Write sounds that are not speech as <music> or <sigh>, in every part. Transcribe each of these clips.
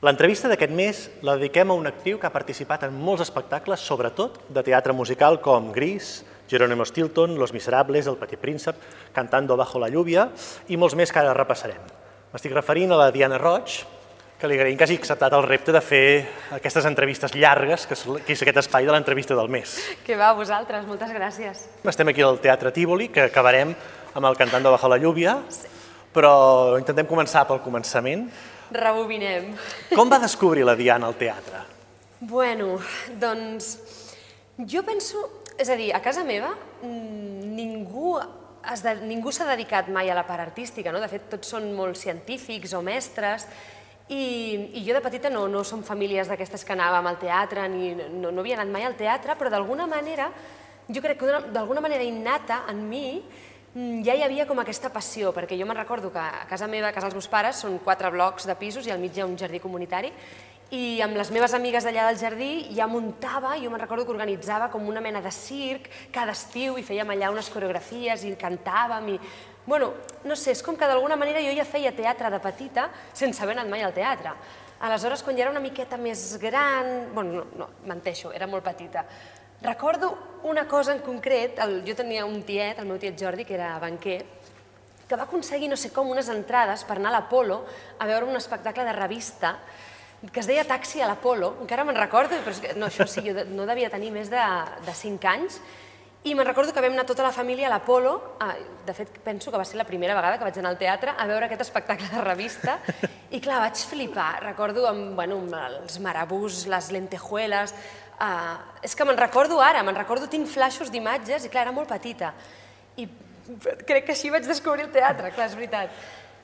L'entrevista d'aquest mes la dediquem a una actriu que ha participat en molts espectacles, sobretot de teatre musical com Gris, Jerónimo Stilton, Los Miserables, El Petit Príncep, Cantando bajo la lluvia i molts més que ara repassarem. M'estic referint a la Diana Roig, que li agraïm que hagi acceptat el repte de fer aquestes entrevistes llargues, que és aquest espai de l'entrevista del mes. Que va, vosaltres, moltes gràcies. Estem aquí al Teatre Tívoli, que acabarem amb el Cantando bajo la lluvia, però intentem començar pel començament. Rebobinem. Com va descobrir la Diana al teatre? Bueno, doncs jo penso, és a dir, a casa meva mm, ningú es de, ningú s'ha dedicat mai a la part artística, no? De fet, tots són molt científics o mestres, i, i jo de petita no, no som famílies d'aquestes que anàvem al teatre, ni no, no havia anat mai al teatre, però d'alguna manera, jo crec que d'alguna manera innata en mi, ja hi havia com aquesta passió, perquè jo me'n recordo que a casa meva, a casa dels meus pares, són quatre blocs de pisos i al mig hi ha un jardí comunitari, i amb les meves amigues d'allà del jardí ja muntava, jo me'n recordo que organitzava com una mena de circ cada estiu i fèiem allà unes coreografies i cantàvem i... Bueno, no sé, és com que d'alguna manera jo ja feia teatre de petita sense haver anat mai al teatre. Aleshores, quan ja era una miqueta més gran... Bueno, no, no menteixo, era molt petita. Recordo una cosa en concret, el, jo tenia un tiet, el meu tiet Jordi, que era banquer, que va aconseguir no sé com unes entrades per anar a l'Apolo a veure un espectacle de revista que es deia Taxi a l'Apolo, encara me'n recordo, però és que, no, això sí, jo no devia tenir més de, de 5 anys, i me'n recordo que vam anar tota la família a l'Apolo, ah, de fet penso que va ser la primera vegada que vaig anar al teatre a veure aquest espectacle de revista, i clar, vaig flipar, recordo amb, bueno, amb els marabús, les lentejueles, Uh, és que me'n recordo ara, me'n recordo, tinc flaixos d'imatges, i clar, era molt petita. I crec que així vaig descobrir el teatre, clar, és veritat.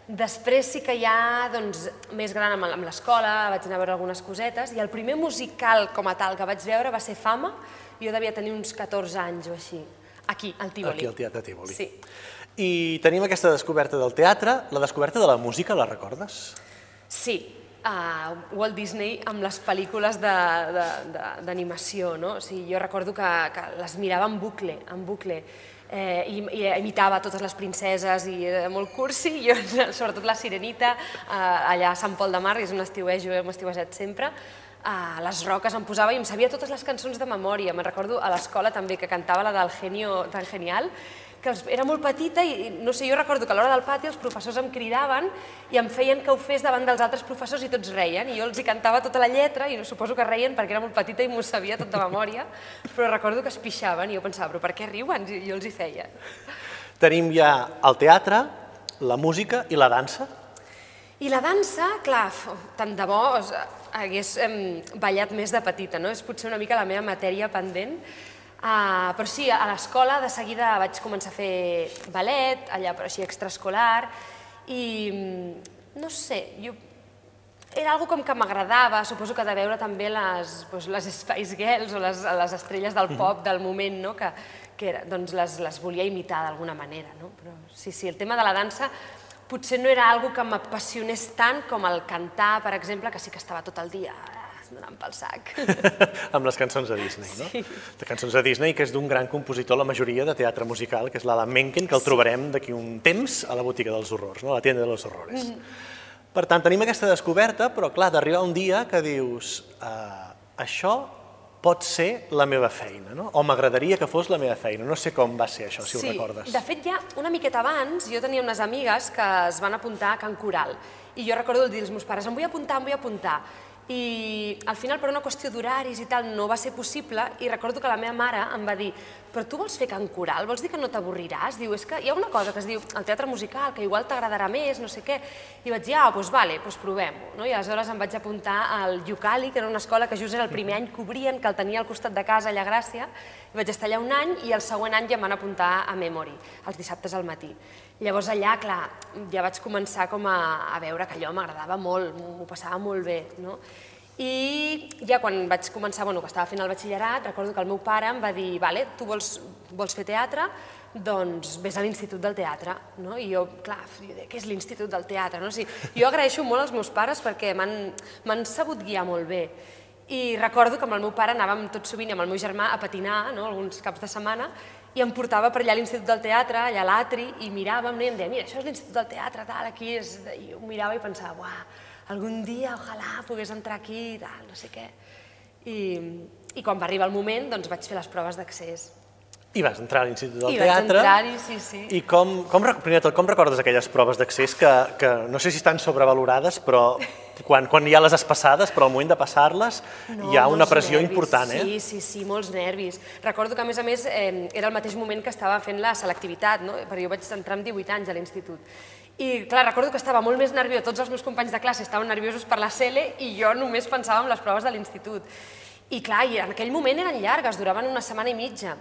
Després sí que ja, doncs, més gran amb, l'escola, vaig anar a veure algunes cosetes, i el primer musical com a tal que vaig veure va ser Fama, jo devia tenir uns 14 anys o així, aquí, al Tívoli. Aquí, al Teatre Tívoli. Sí. I tenim aquesta descoberta del teatre, la descoberta de la música, la recordes? Sí, a Walt Disney amb les pel·lícules d'animació, no? O sigui, jo recordo que, que les mirava en bucle, en bucle, eh, i, i imitava totes les princeses i era molt cursi, jo, <laughs> sobretot la Sirenita, eh, allà a Sant Pol de Mar, és un estiuejo, hem estiuejat sempre, a les roques em posava i em sabia totes les cançons de memòria. Me'n recordo a l'escola també que cantava la del Genio tan genial, que els, era molt petita i no sé, jo recordo que a l'hora del pati els professors em cridaven i em feien que ho fes davant dels altres professors i tots reien i jo els hi cantava tota la lletra i suposo que reien perquè era molt petita i m'ho sabia tot de memòria, <laughs> però recordo que es pixaven i jo pensava, però per què riuen? I jo els hi feia. Tenim ja el teatre, la música i la dansa. I la dansa, clar, tant de bo hagués ballat més de petita, no? És potser una mica la meva matèria pendent, Uh, però sí, a l'escola de seguida vaig començar a fer ballet, allà però així extraescolar, i mm, no sé, jo era algo com que m'agradava, suposo que de veure també les, doncs, les Spice Girls o les, les estrelles del pop del moment, no? que, que era, doncs les, les volia imitar d'alguna manera. No? Però sí, sí, el tema de la dansa potser no era algo que m'apassionés tant com el cantar, per exemple, que sí que estava tot el dia donant pel sac. <laughs> amb les cançons de Disney, no? Sí. De cançons de Disney, que és d'un gran compositor, la majoria de teatre musical, que és l'Alan Menken, que el trobarem d'aquí un temps a la botiga dels horrors, no? a la tienda de los horrores. Mm -hmm. Per tant, tenim aquesta descoberta, però clar, d'arribar un dia que dius uh, això pot ser la meva feina, no? o m'agradaria que fos la meva feina. No sé com va ser això, si sí. ho recordes. De fet, ja una miqueta abans, jo tenia unes amigues que es van apuntar a Can Coral, i jo recordo dir als meus pares, em vull apuntar, em vull apuntar i al final per una qüestió d'horaris i tal no va ser possible i recordo que la meva mare em va dir però tu vols fer cant coral? Vols dir que no t'avorriràs? Diu, és que hi ha una cosa que es diu el teatre musical, que igual t'agradarà més, no sé què. I vaig dir, ah, doncs vale, doncs provem-ho. No? I aleshores em vaig apuntar al Yucali, que era una escola que just era el primer any que obrien, que el tenia al costat de casa, allà a Gràcia, i vaig estar allà un any i el següent any ja em van apuntar a Memory, els dissabtes al matí. Llavors allà, clar, ja vaig començar com a, a veure que allò m'agradava molt, m'ho passava molt bé, no? I ja quan vaig començar, bueno, que estava fent el batxillerat, recordo que el meu pare em va dir, vale, tu vols, vols fer teatre, doncs vés a l'Institut del Teatre, no? I jo, clar, què és l'Institut del Teatre? No? O sigui, jo agraeixo molt als meus pares perquè m'han sabut guiar molt bé. I recordo que amb el meu pare anàvem tot sovint amb el meu germà a patinar, no? alguns caps de setmana, i em portava per allà a l'Institut del Teatre, allà a l'Atri, i miràvem, i em deia, mira, això és l'Institut del Teatre, tal, aquí és... I jo mirava i pensava, uah, algun dia, ojalà, pogués entrar aquí, tal, no sé què. I, i quan va arribar el moment, doncs vaig fer les proves d'accés. I vas entrar a l'Institut del I vaig Teatre. entrar-hi, sí, sí. I com, com, primer tot, com recordes aquelles proves d'accés que, que no sé si estan sobrevalorades, però quan, quan ja les has passades, però al moment de passar-les hi ha una pressió nervis. important, eh? Sí, sí, sí, molts nervis. Recordo que, a més a més, eh, era el mateix moment que estava fent la selectivitat, no? perquè jo vaig entrar amb 18 anys a l'institut. I, clar, recordo que estava molt més nerviós, tots els meus companys de classe estaven nerviosos per la CL i jo només pensava en les proves de l'institut. I, clar, i en aquell moment eren llargues, duraven una setmana i mitja.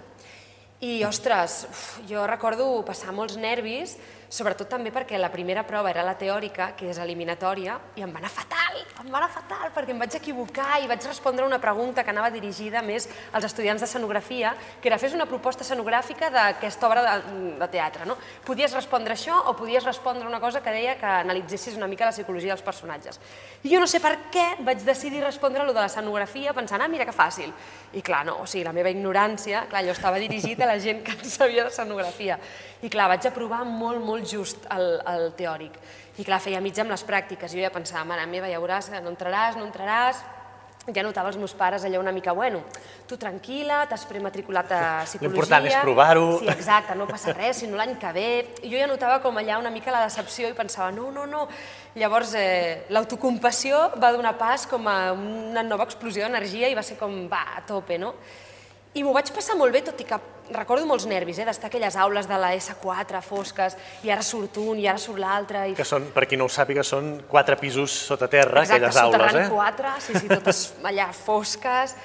I, ostres, uf, jo recordo passar molts nervis, sobretot també perquè la primera prova era la teòrica, que és eliminatòria, i em va anar fatal, em va anar fatal, perquè em vaig equivocar i vaig respondre una pregunta que anava dirigida més als estudiants de escenografia, que era fes una proposta escenogràfica d'aquesta obra de, de teatre. No? Podies respondre això o podies respondre una cosa que deia que analitzessis una mica la psicologia dels personatges. I jo no sé per què vaig decidir respondre lo de l'escenografia pensant, ah, mira que fàcil. I clar, no, o sigui, la meva ignorància, clar, jo estava dirigit a la gent que en sabia d'escenografia. I clar, vaig aprovar molt, molt just el, el teòric. I clar, feia mitja amb les pràctiques. Jo ja pensava, mare meva, ja veuràs no entraràs, no entraràs. Ja notava els meus pares allà una mica, bueno, tu tranquil·la, t'has prematriculat a psicologia... L'important és provar-ho. Sí, exacte, no passa res, sinó l'any que ve. Jo ja notava com allà una mica la decepció i pensava, no, no, no. Llavors, eh, l'autocompassió va donar pas com a una nova explosió d'energia i va ser com, va, a tope, no? I m'ho vaig passar molt bé, tot i que recordo molts nervis, eh, d'estar a aquelles aules de la S4 fosques, i ara surt un, i ara surt l'altre, i Que són, per qui no ho sàpiga, són quatre pisos sota terra, Exacte, aquelles aules, soterrani eh? 4, sí, sí, totes allà fosques,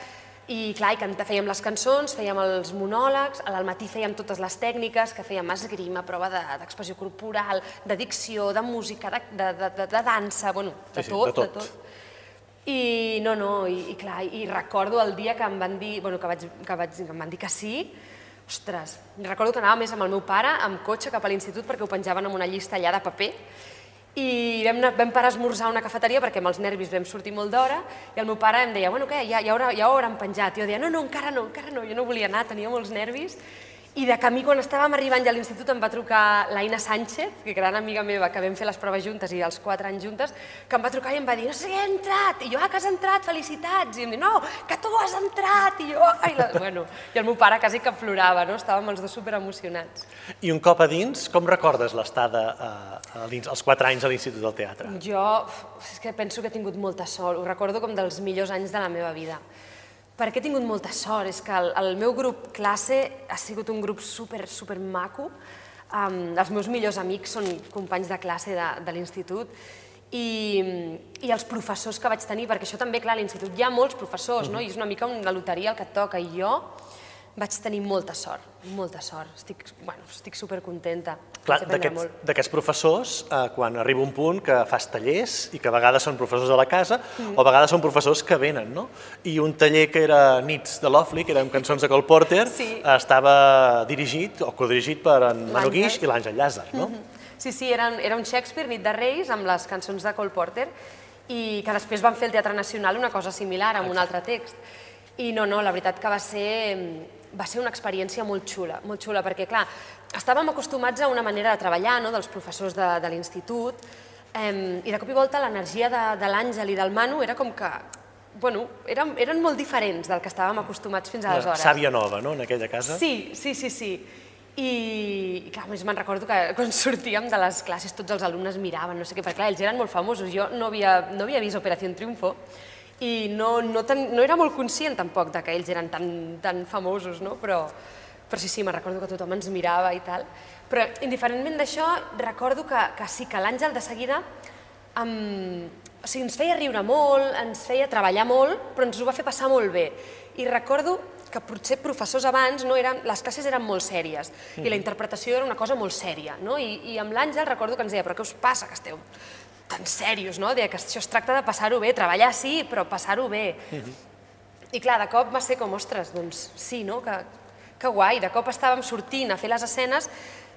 i clar, i canta, fèiem les cançons, fèiem els monòlegs, al matí fèiem totes les tècniques, que fèiem esgrima, prova de- d'expressió corporal, de dicció, de música, de, de, de, de, de dansa, bueno, de, Sí, sí, tot, de tot. de tot. I no, no, i, i clar, i recordo el dia que em van dir, bueno, que, vaig, que, vaig, que em van dir que sí, ostres, recordo que anava més amb el meu pare, amb cotxe cap a l'institut perquè ho penjaven en una llista allà de paper, i vam, anar, vam parar a esmorzar a una cafeteria perquè amb els nervis vam sortir molt d'hora i el meu pare em deia, bueno, què, ja, ja, haurà, ja ho hauran penjat. I jo deia, no, no, encara no, encara no, jo no volia anar, tenia molts nervis. I de camí, quan estàvem arribant ja a l'institut, em va trucar l'Aina Sánchez, que gran amiga meva, que vam fer les proves juntes i els quatre anys juntes, que em va trucar i em va dir, no sé, he entrat! I jo, ah, que has entrat, felicitats! I em diu, no, que tu has entrat! I jo, ai, la... bueno, i el meu pare quasi que plorava, no? Estàvem els dos superemocionats. I un cop a dins, com recordes l'estada a, a l'ins- als quatre anys a l'Institut del Teatre? Jo és que penso que he tingut molta sort, ho recordo com dels millors anys de la meva vida. Per què he tingut molta sort? És que el, el meu grup classe ha sigut un grup super, super maco. Um, els meus millors amics són companys de classe de, de l'institut i, i els professors que vaig tenir, perquè això també, clar, a l'institut hi ha molts professors, no? i és una mica una loteria el que et toca, i jo vaig tenir molta sort, molta sort. Estic, bueno, estic supercontenta. Clar, d'aquests professors, eh, quan arriba un punt que fas tallers i que a vegades són professors a la casa Mm. o a vegades són professors que venen, no? I un taller que era Nits de Lovely, que amb cançons de Cole Porter, Sí. estava dirigit o codirigit per en Manu. Guix i l'Àngel Llàzer, no? Sí, sí, era, era un Shakespeare, Nit de Reis, amb les cançons de Cole Porter, i que després van fer el Teatre Nacional una cosa similar, amb un altre text. I no, no, la veritat que va ser, va ser una experiència molt xula, molt xula, perquè, clar, estàvem acostumats a una manera de treballar, no?, dels professors de, de l'institut, eh, i de cop i volta l'energia de, de l'Àngel i del Manu era com que, bueno, eren, eren molt diferents del que estàvem acostumats fins aleshores. Sàvia nova, no?, en aquella casa. Sí, sí, sí, sí. I, i clar, a més me'n recordo que <laughs> quan sortíem de les classes tots els alumnes miraven, no sé què, perquè clar, ells eren molt famosos, jo no havia, no havia vist Operació Triunfo i no, no, ten, no era molt conscient tampoc de que ells eren tan, tan famosos, no? però, però sí, sí, me'n recordo que tothom ens mirava i tal. Però indiferentment d'això, recordo que, que sí, que l'Àngel de seguida em, o sigui, ens feia riure molt, ens feia treballar molt, però ens ho va fer passar molt bé. I recordo que potser professors abans no eren, les classes eren molt sèries i la interpretació era una cosa molt sèria. No? I, I amb l'Àngel recordo que ens deia, però què us passa, que esteu tan serios, no? Deia que això es tracta de passar-ho bé, treballar sí, però passar-ho bé. I clar, de cop va ser com, ostres, doncs sí, no? Que, que guai, de cop estàvem sortint a fer les escenes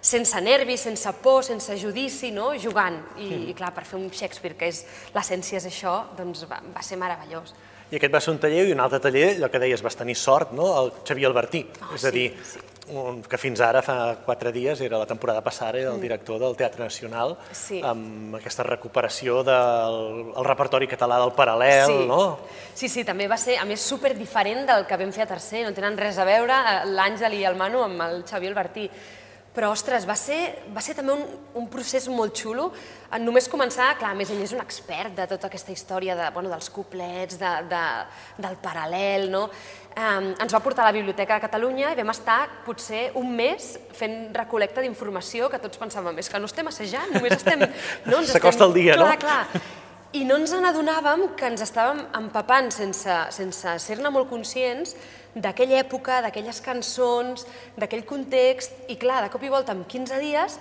sense nervis, sense por, sense judici, no? jugant. I, i clar, per fer un Shakespeare, que és l'essència és això, doncs va, va ser meravellós. I aquest va ser un taller i un altre taller, allò que deies, vas tenir sort, no? El Xavier Albertí. Oh, és a sí, dir, sí. Que fins ara, fa quatre dies, era la temporada passada, era el director del Teatre Nacional, Sí. amb aquesta recuperació del el repertori català del paral·lel, sí. no? Sí, sí, també va ser, a més, super diferent del que vam fer a tercer, no tenen res a veure eh, l'Àngel i el Manu amb el Xavier Albertí. Però, ostres, va ser, va ser també un, un procés molt xulo. En només començar, clar, a més ell és un expert de tota aquesta història de, bueno, dels couplets, de, de, del paral·lel, no? Um, ens va portar a la Biblioteca de Catalunya i vam estar potser un mes fent recolecta d'informació que tots pensàvem, és que no estem assajant, només estem... <laughs> No, S'acosta el dia, no? clar, Clar, I no ens n'adonàvem que ens estàvem empapant sense, sense ser-ne molt conscients d'aquella època, d'aquelles cançons, d'aquell context, i clar, de cop i volta, en 15 dies,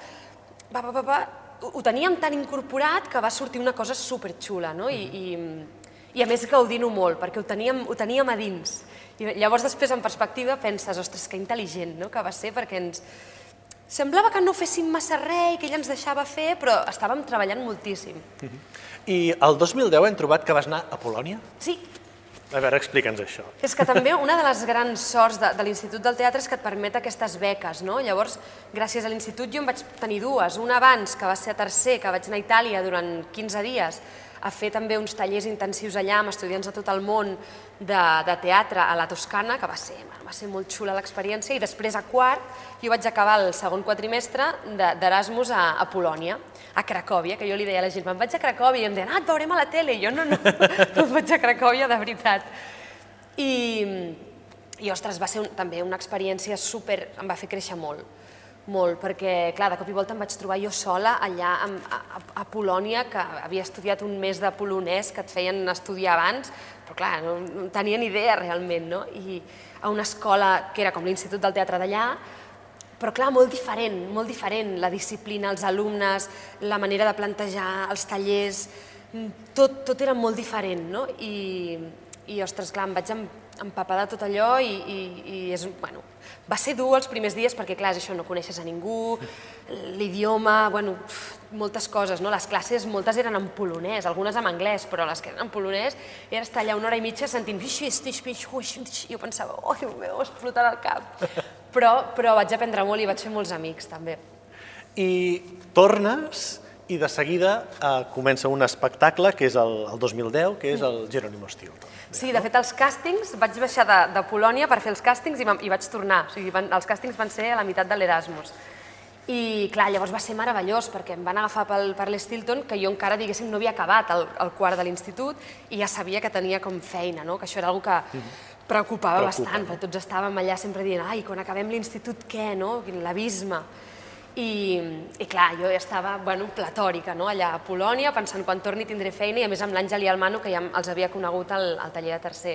va, va, va, va, ho ho teníem tan incorporat que va sortir una cosa superxula, no? I, i, i a més gaudint-ho molt, perquè ho teníem, ho teníem a dins. I llavors després, en perspectiva, penses, ostres, que intel·ligent no? que va ser, perquè ens, Semblava que no féssim massa res i que ella ens deixava fer, però estàvem treballant moltíssim. I el 2010 hem trobat que vas anar a Polònia. Sí, A veure, explica'ns això. és que també una de les grans sorts de, de l'Institut del Teatre és que et permet aquestes beques, no? Llavors, gràcies a l'Institut jo en vaig tenir dues. Una abans, que va ser a tercer, que vaig anar a Itàlia durant 15 dies a fer també uns tallers intensius allà amb estudiants de tot el món de, de teatre a la Toscana, que va ser, va ser molt xula l'experiència, i després a quart jo vaig acabar el segon quatrimestre de- d'Erasmus a, a Polònia, a Cracòvia, que jo li deia a la gent, me'n vaig a Cracòvia, i em deien, ah, et veurem a la tele, i jo no, no, <laughs> no vaig a Cracòvia de veritat. I, i ostres, va ser un, també una experiència super... em va fer créixer molt, molt, perquè, clar, de cop i volta em vaig trobar jo sola allà a, a, a Polònia, que havia estudiat un mes de polonès que et feien estudiar abans, però clar, no, no tenia ni idea realment, no? I a una escola que era com l'Institut del Teatre d'allà, però clar, molt diferent, molt diferent, la disciplina, els alumnes, la manera de plantejar, els tallers, mm, tot, tot era molt diferent, no? I, i ostres, clar, em vaig em- empapar de tot allò i, i, i és, bueno, va ser dur els primers dies perquè, clar, això, no coneixes a ningú, l'idioma, bueno, moltes coses, no? Les classes, moltes eren en polonès, algunes en anglès, però les que eren en polonès era estar allà una hora i mitja sentint i jo pensava, oh, Déu meu, explotarà el cap. Però, però vaig aprendre molt i vaig fer molts amics, també. I tornes i de seguida eh, comença un espectacle que és el, el 2010, que és el Jerónimo Stilton. Sí, de fet, els càstings, vaig baixar de, de Polònia per fer els càstings i, i vaig tornar. O sigui, van, els càstings van ser a la meitat de l'Erasmus. I, clar, llavors va ser meravellós, perquè em van agafar pel, per l'Stilton, que jo encara, diguéssim, no havia acabat el, el quart de l'institut i ja sabia que tenia com feina, no? que això era una que preocupava Preocupa, bastant, no? perquè tots estàvem allà sempre dient ai, quan acabem l'institut què, no? L'abisme. I, I clar, jo ja estava bueno, platòrica no? allà a Polònia, pensant quan torni tindré feina i a més amb l'Àngel i el Manu, que ja els havia conegut al, al taller de tercer.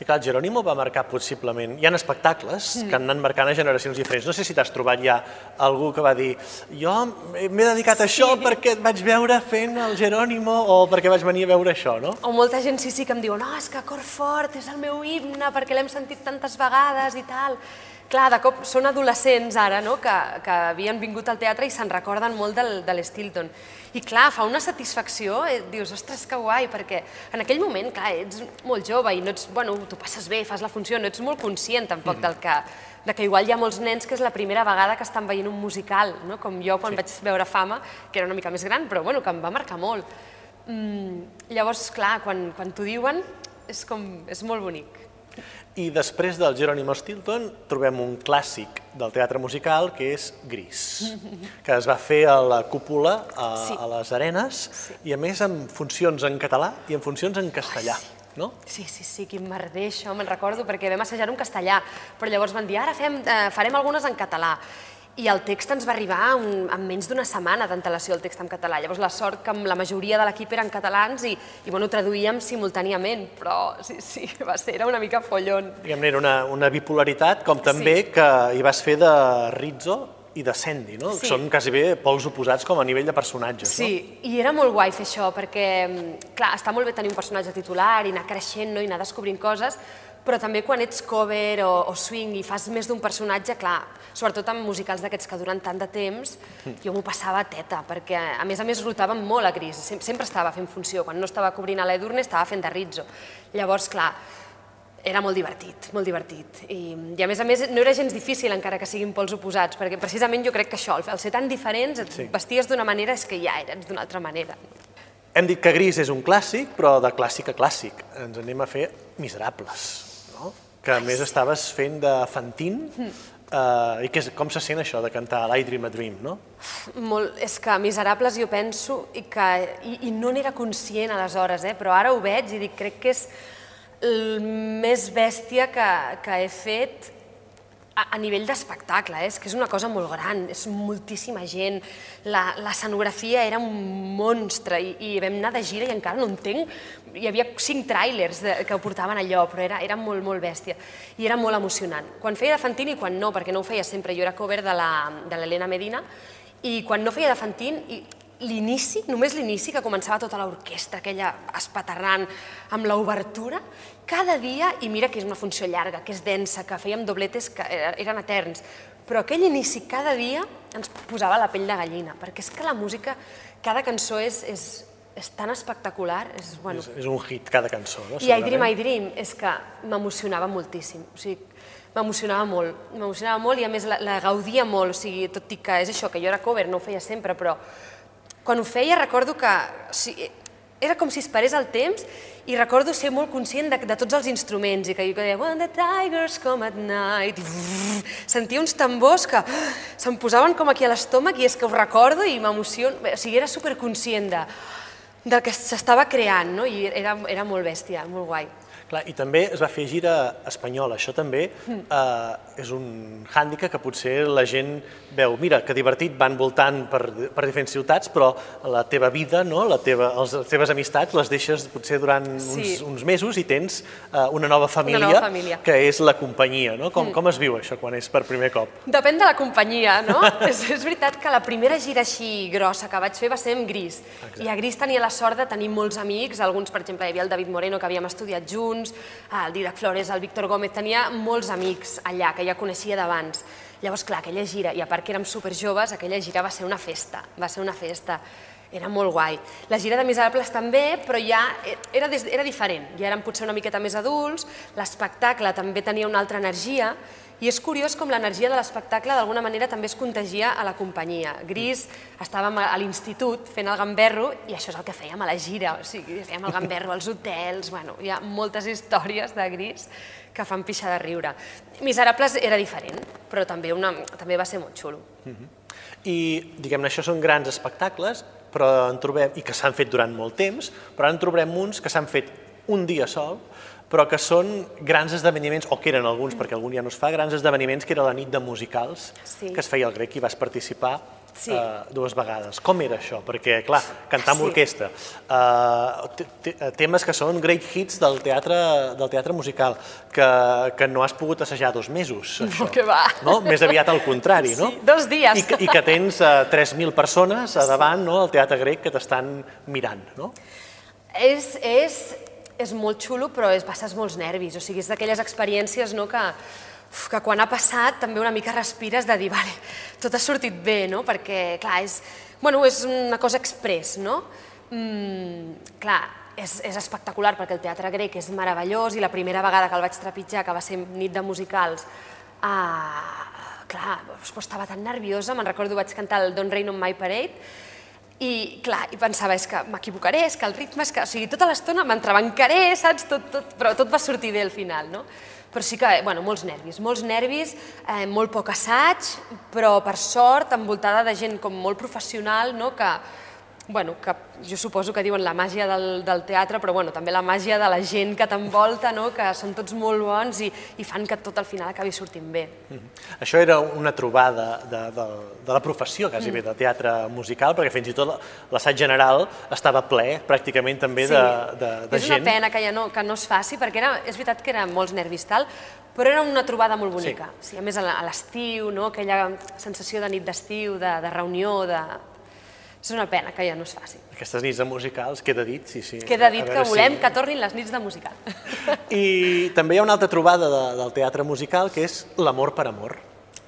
I clar, el Jerónimo va marcar possiblement... Hi ha espectacles Mm. que han anat marcant a generacions diferents. No sé si t'has trobat ja algú que va dir jo m'he dedicat a això perquè et vaig veure fent el Jerónimo o perquè vaig venir a veure això, no? O molta gent sí, sí que em diu no, és que Cor Fort és el meu himne perquè l'hem sentit tantes vegades i tal. Clar, de cop són adolescents ara, no?, que, que havien vingut al teatre i se'n recorden molt del, de l'Stilton. I clar, fa una satisfacció, eh, dius, ostres, que guai, perquè en aquell moment, clar, ets molt jove i no ets, bueno, tu passes bé, fas la funció, no ets molt conscient tampoc del que, de que igual hi ha molts nens que és la primera vegada que estan veient un musical, no? com jo quan sí. vaig veure Fama, que era una mica més gran, però bueno, que em va marcar molt. Mm, llavors, clar, quan, quan t'ho diuen, és, com, és molt bonic. I després del Jerónimo Stilton trobem un clàssic del teatre musical que és Gris, que es va fer a la cúpula a, Sí. a les Arenes i a més amb funcions en català i amb funcions en castellà, no? Sí, sí, sí, quin merder això, me'n recordo, perquè vam assajar en castellà, però llavors van dir, ara fem, eh, farem algunes en català. I el text ens va arribar un, en menys d'una setmana d'antelació el text en català. Llavors la sort que amb la majoria de l'equip eren catalans i, i bueno, traduïem simultàniament, però sí, sí, <laughs> va ser, era una mica follon. Diguem-ne, era una, una bipolaritat, com també Sí. que hi vas fer de Rizzo i de Sandy, no? Sí. Són quasi bé pols oposats com a nivell de personatges, Sí, i era molt guai fer això, perquè, mm, clar, està molt bé tenir un personatge titular i anar creixent no? i anar descobrint coses, però també quan ets cover o, o swing i fas més d'un personatge, clar, sobretot amb musicals d'aquests que duren tant de temps, jo m'ho passava a teta, perquè a més a més rotàvem molt a Gris, Sem sempre estava fent funció, quan no estava cobrint a l'Edurne estava fent de Rizzo. Llavors, clar, era molt divertit, molt divertit. I, I a més a més no era gens difícil encara que siguin pols oposats, perquè precisament jo crec que això, el ser tan diferents, et sí. vesties d'una manera és que ja eres d'una altra manera. Hem dit que Gris és un clàssic, però de clàssic a clàssic. Ens anem a fer Miserables, no? que a més estaves fent de Fantin, mm. Uh, I que, com se sent això de cantar l'I Dream a Dream, no? Molt, és que Miserables jo penso i, que, i, i no n'era conscient aleshores, eh? però ara ho veig i dic, crec que és el més bèstia que, que he fet a, nivell d'espectacle, eh? és que és una cosa molt gran, és moltíssima gent, l'escenografia era un monstre i, i vam anar de gira i encara no entenc, hi havia cinc tràilers que ho portaven allò, però era, era molt, molt bèstia i era molt emocionant. Quan feia de Fantini i quan no, perquè no ho feia sempre, jo era cover de l'Helena Medina, i quan no feia de Fantin, l'inici, només l'inici, que començava tota l'orquestra, aquella espaterrant amb l'obertura, cada dia, i mira que és una funció llarga, que és densa, que fèiem dobletes que eren eterns, però aquell inici cada dia ens posava la pell de gallina, perquè és que la música, cada cançó és, és, és tan espectacular. És, bueno... és, és un hit cada cançó, no? I I Dream, I Dream, és que m'emocionava moltíssim. O sigui, m'emocionava molt, m'emocionava molt i a més la, la gaudia molt, o sigui, tot i que és això, que jo era cover, no ho feia sempre, però quan ho feia recordo que o sigui, era com si esperés el temps i recordo ser molt conscient de, de tots els instruments i que jo deia When the tigers come at night sentia uns tambors que se'm posaven com aquí a l'estómac i és que ho recordo i m'emociono, o sigui, era superconscient de, del que s'estava creant no? i era, era molt bèstia, molt guai. Clar, I també es va fer gira espanyola. Això també eh, és un hàndicap que potser la gent veu, mira, que divertit, van voltant per, per diferents ciutats, però la teva vida, no? la teva, les teves amistats les deixes potser durant sí. uns, uns mesos i tens eh, una, nova família, una nova família que és la companyia. No? Com, mm. com es viu això quan és per primer cop? Depèn de la companyia, no? <laughs> és, és veritat que la primera gira així grossa que vaig fer va ser amb Gris. Exacte. I a Gris tenia la sort de tenir molts amics, alguns, per exemple, hi havia el David Moreno, que havíem estudiat junts, junts, el Didac Flores, el Víctor Gómez, tenia molts amics allà que ja coneixia d'abans. Llavors, clar, aquella gira, i a part que érem superjoves, aquella gira va ser una festa, va ser una festa. Era molt guai. La gira de Miserables també, però ja era, era diferent. Ja érem potser una miqueta més adults, l'espectacle també tenia una altra energia, i és curiós com l'energia de l'espectacle d'alguna manera també es contagia a la companyia. Gris estàvem a l'institut fent el gamberro i això és el que fèiem a la gira, o sigui, fèiem el <laughs> gamberro als hotels, bueno, hi ha moltes històries de Gris que fan pixar de riure. Miserables era diferent, però també, una, també va ser molt xulo. Uh -huh. I, diguem-ne, això són grans espectacles, però en trobem, i que s'han fet durant molt temps, però ara en trobarem uns que s'han fet un dia sol, però que són grans esdeveniments, o que eren alguns, perquè algun ja no es fa, grans esdeveniments, que era la nit de musicals, sí. que es feia al Grec i vas participar sí. uh, dues vegades. Com era això? Perquè, clar, cantar amb sí. orquestra, uh, temes que són great hits del teatre, del teatre musical, que, que no has pogut assajar dos mesos, això. No, que va. No? Més aviat al contrari, no? Sí, dos dies. I, i que tens uh, eh, 3.000 persones a davant, no?, al Teatre Grec, que t'estan mirant, no? És, és, és molt xulo, però és, passes molts nervis. O sigui, és d'aquelles experiències no, que, uf, que quan ha passat també una mica respires de dir, vale, tot ha sortit bé, no? perquè, clar, és, bueno, és una cosa express, no? Mm, clar, és, és espectacular perquè el teatre grec és meravellós i la primera vegada que el vaig trepitjar, que va ser nit de musicals, ah, clar, estava tan nerviosa, me'n recordo vaig cantar el Don't Rain on My Parade, i, clar, i pensava, és que m'equivocaré, és que el ritme és que... O sigui, tota l'estona m'entrebancaré, saps? Tot, tot, però tot va sortir bé al final, no? Però sí que, bueno, molts nervis, molts nervis, eh, molt poc assaig, però per sort envoltada de gent com molt professional, no? Que, bueno, que jo suposo que diuen la màgia del, del teatre, però bueno, també la màgia de la gent que t'envolta, no? que són tots molt bons i, i fan que tot al final acabi sortint bé. Mm -hmm. Això era una trobada de, de, de la professió, quasi mm. bé, de teatre musical, perquè fins i tot l'assaig general estava ple, pràcticament també, sí. de, de, de és gent. És una pena que ja no, que no es faci, perquè era, és veritat que eren molts nervis tal, però era una trobada molt bonica. Sí. Sí, a més, a l'estiu, no? aquella sensació de nit d'estiu, de, de reunió, de, és una pena que ja no es faci. Aquestes nits de musicals, queda dit, sí, sí. Queda dit que volem si... que tornin les nits de musical. I també hi ha una altra trobada de, del teatre musical que és l'amor per amor.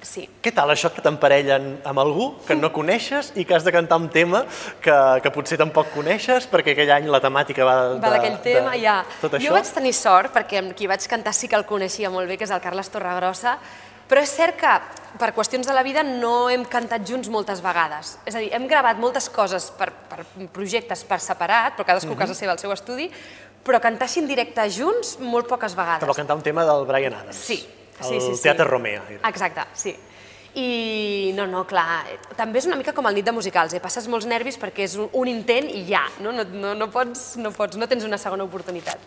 Sí. Què tal això que t'emparellen amb algú que no coneixes i que has de cantar un tema que, que potser tampoc coneixes perquè aquell any la temàtica va, de, Va d'aquell tema, de, ja. Tot això? Jo vaig tenir sort, perquè amb qui vaig cantar sí que el coneixia molt bé, que és el Carles Torregrossa, però és cert que per qüestions de la vida no hem cantat junts moltes vegades. És a dir, hem gravat moltes coses per, per projectes per separat, però cadascú a casa seva al seu estudi, però cantar així en directe junts molt poques vegades. Va cantar un tema del Brian Adams. Sí, el sí, sí, sí. Teatre Romea. era. Exacte, sí. I no, no, clar, també és una mica com el nit de musicals, eh? passes molts nervis perquè és un, un intent i ja, no? No, no, no, pots, no pots, no tens una segona oportunitat.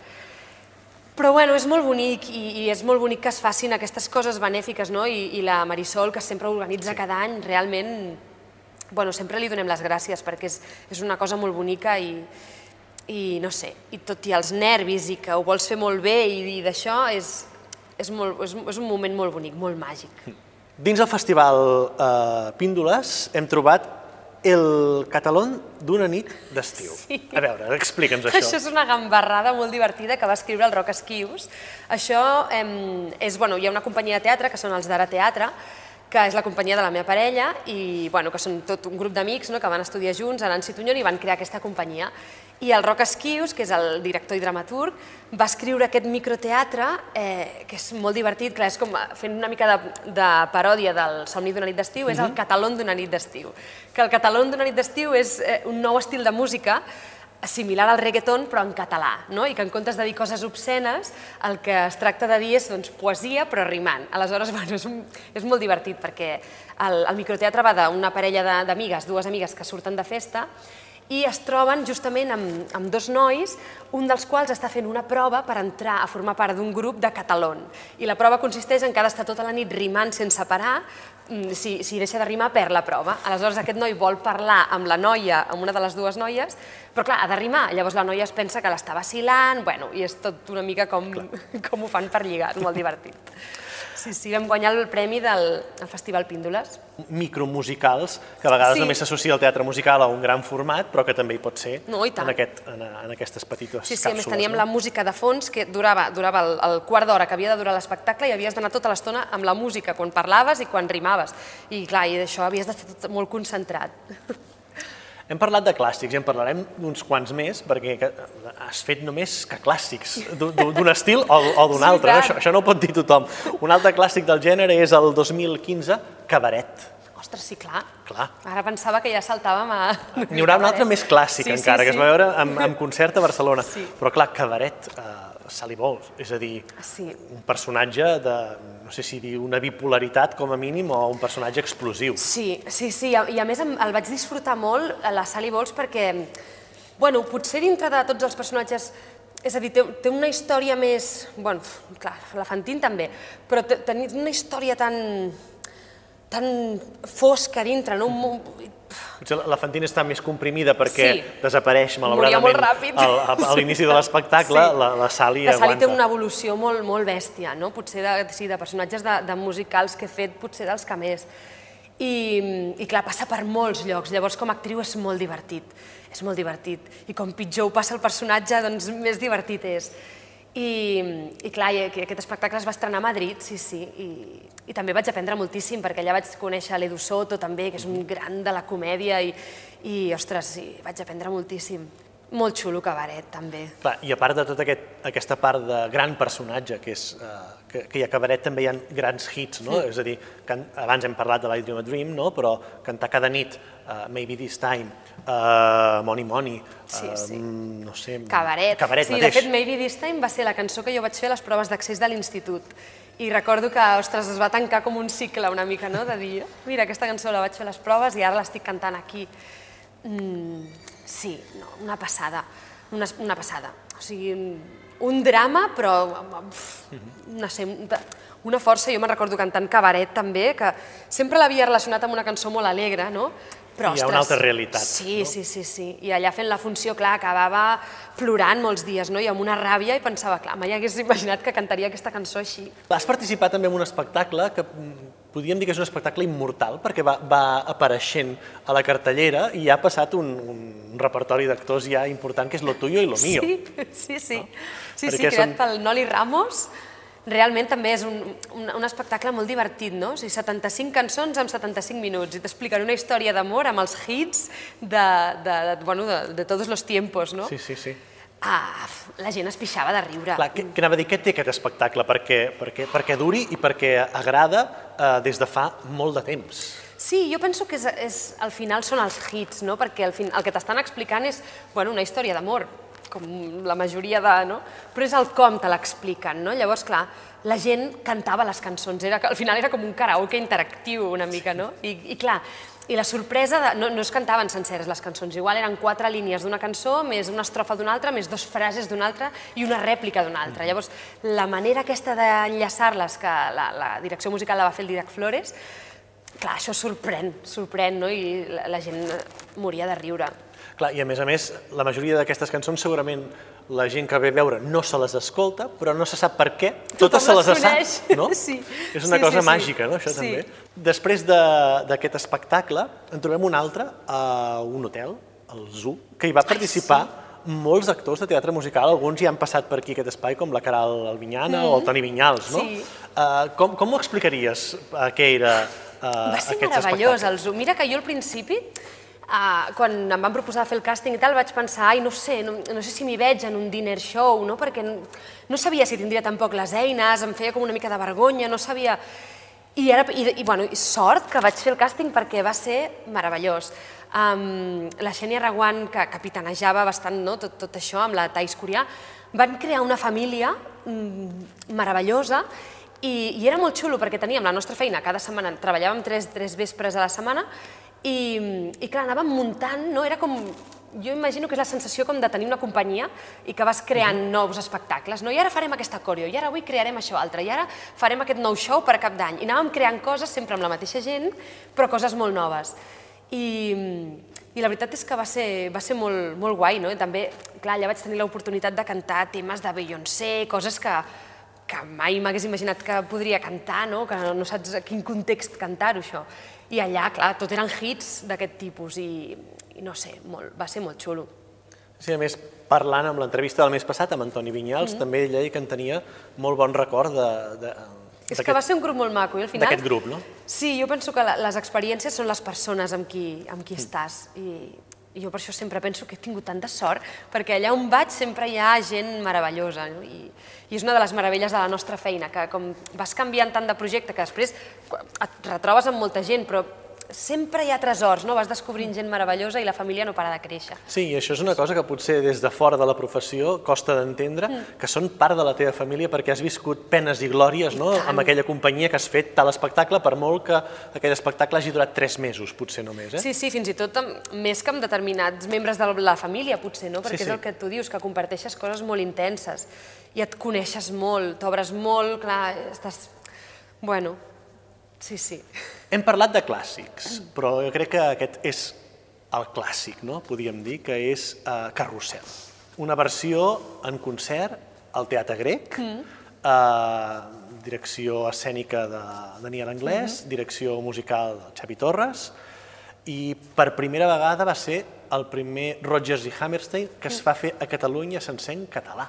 Però bueno, és molt bonic i, i és molt bonic que es facin aquestes coses benèfiques, no? I, i la Marisol, que sempre organitza sí. cada any, realment, bueno, sempre li donem les gràcies perquè és, és una cosa molt bonica i, i no sé, i tot i els nervis i que ho vols fer molt bé i, i d'això, és, és, molt, és, és un moment molt bonic, molt màgic. Dins el festival eh, Píndoles hem trobat el catalón d'una nit d'estiu. Sí. A veure, explica'ns això. Això és una gambarrada molt divertida que va escriure el Roc Esquius. Això eh, és, bueno, hi ha una companyia de teatre, que són els d'Ara Teatre, que és la companyia de la meva parella, i bueno, que són tot un grup d'amics no, que van estudiar junts a Nancy Tunyón i van crear aquesta companyia. I el Roc Esquius, que és el director i dramaturg, va escriure aquest microteatre, eh, que és molt divertit, clar, és com fent una mica de, de paròdia del Somni d'una nit d'estiu, és el catalón d'una nit d'estiu. Que el catalón d'una nit d'estiu és eh, un nou estil de música similar al reggaeton però en català, no? i que en comptes de dir coses obscenes el que es tracta de dir és doncs, poesia però rimant. Aleshores, <laughs> bueno, és, un, és molt divertit perquè el, el microteatre va d'una parella d'amigues, dues amigues que surten de festa i es troben justament amb, amb dos nois, un dels quals està fent una prova per entrar a formar part d'un grup de catalón. I la prova consisteix en que ha d'estar tota la nit rimant sense parar, si, si deixa de rimar perd la prova. Aleshores aquest noi vol parlar amb la noia, amb una de les dues noies, però clar, ha de rimar. Llavors la noia es pensa que l'està vacilant, bueno, i és tot una mica com, com ho fan per lligar, és molt divertit. Sí, sí, vam guanyar el premi del el Festival Píndoles. Micromusicals, que a vegades Sí. només s'associa al teatre musical a un gran format, però que també hi pot ser No, i tant. en, aquest, en, en aquestes petites Sí, sí, a més càpsules. teníem no? la música de fons que durava, durava el, el quart d'hora que havia de durar l'espectacle i havies d'anar tota l'estona amb la música, quan parlaves i quan rimaves. I clar, i d'això havies d'estar tot molt concentrat. <laughs> Hem parlat de clàssics i en parlarem d'uns quants més, perquè que- has fet només que clàssics, d'un estil o, o d'un És altre. no? veritat. Això, això no ho pot dir tothom. Un altre clàssic del gènere és el 2015, Cabaret. Ostres, sí, clar. Clar. Ara pensava que ja saltàvem a... N'hi haurà un altre més clàssic Sí, sí, encara, que sí. es va veure en, en concert a Barcelona. Sí. Però clar, Cabaret, eh, Sally Bowles, és a dir, Sí. un personatge de, no sé si dir una bipolaritat com a mínim o un personatge explosiu. Sí, sí, sí, i a més el vaig disfrutar molt, a la Sally Bowles, perquè, bueno, potser dintre de tots els personatges, és a dir, té, té una història més, bueno, clar, la Fantine també, però té, té una història tan, tan fosca dintre, no? Un mo- Potser la- Fantine està més comprimida perquè Sí. desapareix malauradament a, a l'inici de l'espectacle, Sí. la, la Sally La Sally aguanta. té una evolució molt, molt bèstia, no? potser de, sí, de personatges de, de musicals que he fet, potser dels que més. I, I clar, passa per molts llocs, llavors com a actriu és molt divertit, és molt divertit. I com pitjor passa el personatge, doncs més divertit és. I, i clar, i aquest espectacle es va estrenar a Madrid, sí, sí, i, i també vaig aprendre moltíssim, perquè allà vaig conèixer l'Edu Soto també, que és un gran de la comèdia, i, i ostres, sí, vaig aprendre moltíssim. Molt xulo cabaret, també. Clar, I a part de tota aquest, aquesta part de gran personatge, que, és, eh, que, que hi ha cabaret, també hi ha grans hits, no? És a dir, can, abans hem parlat de l'I Dream a Dream, no? però cantar cada nit uh, Maybe This Time, uh, Money Money, Sí, eh, sí. no sé... Cabaret. Cabaret sí, mateix. de fet, Maybe This Time va ser la cançó que jo vaig fer a les proves d'accés de l'institut. I recordo que, ostres, es va tancar com un cicle una mica, no?, de dir, mira, aquesta cançó la vaig fer a les proves i ara l'estic cantant aquí. Mm, sí, no, una passada, una, una passada. O sigui, un, drama, però no sé, una força. Jo me'n recordo cantant Cabaret també, que sempre l'havia relacionat amb una cançó molt alegre, no? Però, Hi ha una ostres, altra realitat, Sí, no? sí, sí, sí. I allà fent la funció, clar, acabava plorant molts dies, no? I amb una ràbia, i pensava, clar, mai hagués imaginat que cantaria aquesta cançó així. Has participat també en un espectacle que mm, podríem dir que és un espectacle immortal perquè va, va apareixent a la cartellera i ha passat un, un repertori d'actors ja important que és Lo tuyo y lo mío. Sí, <laughs> sí, sí. Sí, sí, creat són- pel Noli Ramos. realment també és un, un, un espectacle molt divertit, no? O sigui, 75 cançons en 75 minuts i t'expliquen una història d'amor amb els hits de, de, de, bueno, de, de tots els tiempos, no? Sí, sí, sí. Ah, la gent es pixava de riure. Clar, què, què anava a dir? Què té aquest espectacle? Perquè, perquè, perquè duri i perquè agrada eh, des de fa molt de temps. Sí, jo penso que és, és, al final són els hits, no? perquè al fin, el que t'estan explicant és bueno, una història d'amor, com la majoria de... No? Però és el com te l'expliquen, no? Llavors, clar, la gent cantava les cançons, era, al final era com un karaoke interactiu una mica, no? I, i clar, i la sorpresa, de, no, no es cantaven senceres les cançons, igual eren quatre línies d'una cançó, més una estrofa d'una altra, més dos frases d'una altra i una rèplica d'una altra. Llavors, la manera aquesta d'enllaçar-les, que la, la direcció musical la va fer el Didac Flores, clar, això sorprèn, sorprèn, no? I la, la gent moria de riure. Clar, i a més a més, la majoria d'aquestes cançons segurament la gent que ve a veure no se les escolta, però no se sap per què, totes se les coneix. sap, no? <laughs> Sí. És una Sí, cosa sí, sí. màgica, no?, això Sí. també. Després de- d'aquest espectacle, en trobem un altre a un hotel, el Zoo, que hi va participar molts actors de teatre musical, alguns hi han passat per aquí aquest espai, com la Caral Albinyana o el Toni Vinyals, no? Sí. Uh, com, com ho explicaries, uh, què era uh, Va ser meravellós el Zoom. Mira que jo al principi, uh, quan em van proposar fer el càsting i tal, vaig pensar, ai, no sé, no, no sé si m'hi veig en un dinner show, no? perquè no, no sabia si tindria tampoc les eines, em feia com una mica de vergonya, no sabia... I, era, i, i, bueno, i sort que vaig fer el càsting perquè va ser meravellós. Um, la Xènia Raguant, que capitanejava bastant no, tot, tot això amb la Thais Curià, van crear una família mm, meravellosa i, i era molt xulo perquè teníem la nostra feina cada setmana, treballàvem tres, tres vespres a la setmana i, i clar, anàvem muntant, no? era com, jo imagino que és la sensació com de tenir una companyia i que vas creant nous espectacles, no? i ara farem aquesta coreo, i ara avui crearem això altre, i ara farem aquest nou show per cap d'any, i anàvem creant coses sempre amb la mateixa gent, però coses molt noves. I, i la veritat és que va ser, va ser molt, molt guai, no? I també, clar, allà vaig tenir l'oportunitat de cantar temes de Beyoncé, coses que, que mai m'hagués imaginat que podria cantar, no? que no saps a quin context cantar-ho, això. I allà, clar, tot eren hits d'aquest tipus i, i no sé, molt, va ser molt xulo. Sí, a més, parlant amb l'entrevista del mes passat amb Antoni Vinyals, Mm-hmm. també ell deia que en tenia molt bon record de, de, És que va ser un grup molt maco i al final... d'aquest grup, no? Sí, jo penso que les experiències són les persones amb qui, amb Mm. qui estàs i, i jo per això sempre penso que he tingut tanta sort perquè allà on vaig sempre hi ha gent meravellosa no? I, i és una de les meravelles de la nostra feina, que com vas canviant tant de projecte que després et retrobes amb molta gent, però sempre hi ha tresors, no? vas descobrint gent meravellosa i la família no para de créixer. Sí, i això és una cosa que potser des de fora de la professió costa d'entendre, Mm. que són part de la teva família perquè has viscut penes i glòries no? tant. amb aquella companyia que has fet tal espectacle, per molt que aquell espectacle hagi durat tres mesos, potser només. Eh? Sí, sí, fins i tot amb, més que amb determinats membres de la família, potser, no? Perquè Sí, és sí. el que tu dius, que comparteixes coses molt intenses i et coneixes molt, t'obres molt, clar, estàs... Bueno, sí, sí. Hem parlat de clàssics, però jo crec que aquest és el clàssic, no? podríem dir, que és uh, Carrusel. Una versió en concert al Teatre Grec, uh, direcció escènica de Daniel Anglès, direcció musical de Xavi Torres, i per primera vegada va ser el primer Rodgers i Hammerstein que es fa fer a Catalunya sencer en català.